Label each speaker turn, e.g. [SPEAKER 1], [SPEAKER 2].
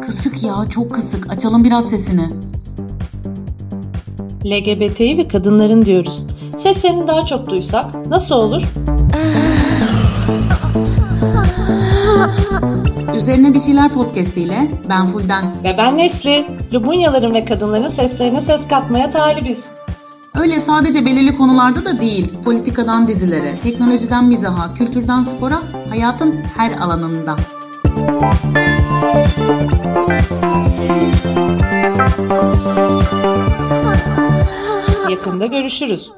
[SPEAKER 1] Kısık ya çok kısık. Açalım biraz sesini.
[SPEAKER 2] LGBT'yi ve kadınların diyoruz. Seslerini daha çok duysak nasıl olur?
[SPEAKER 1] Üzerine bir şeyler podcast ile ben Fulden.
[SPEAKER 2] Ve ben Nesli. Lubunyaların ve kadınların seslerine ses katmaya talibiz.
[SPEAKER 1] Öyle sadece belirli konularda da değil. Politikadan dizilere, teknolojiden mizaha, kültürden spora, hayatın her alanında.
[SPEAKER 2] Yakında görüşürüz.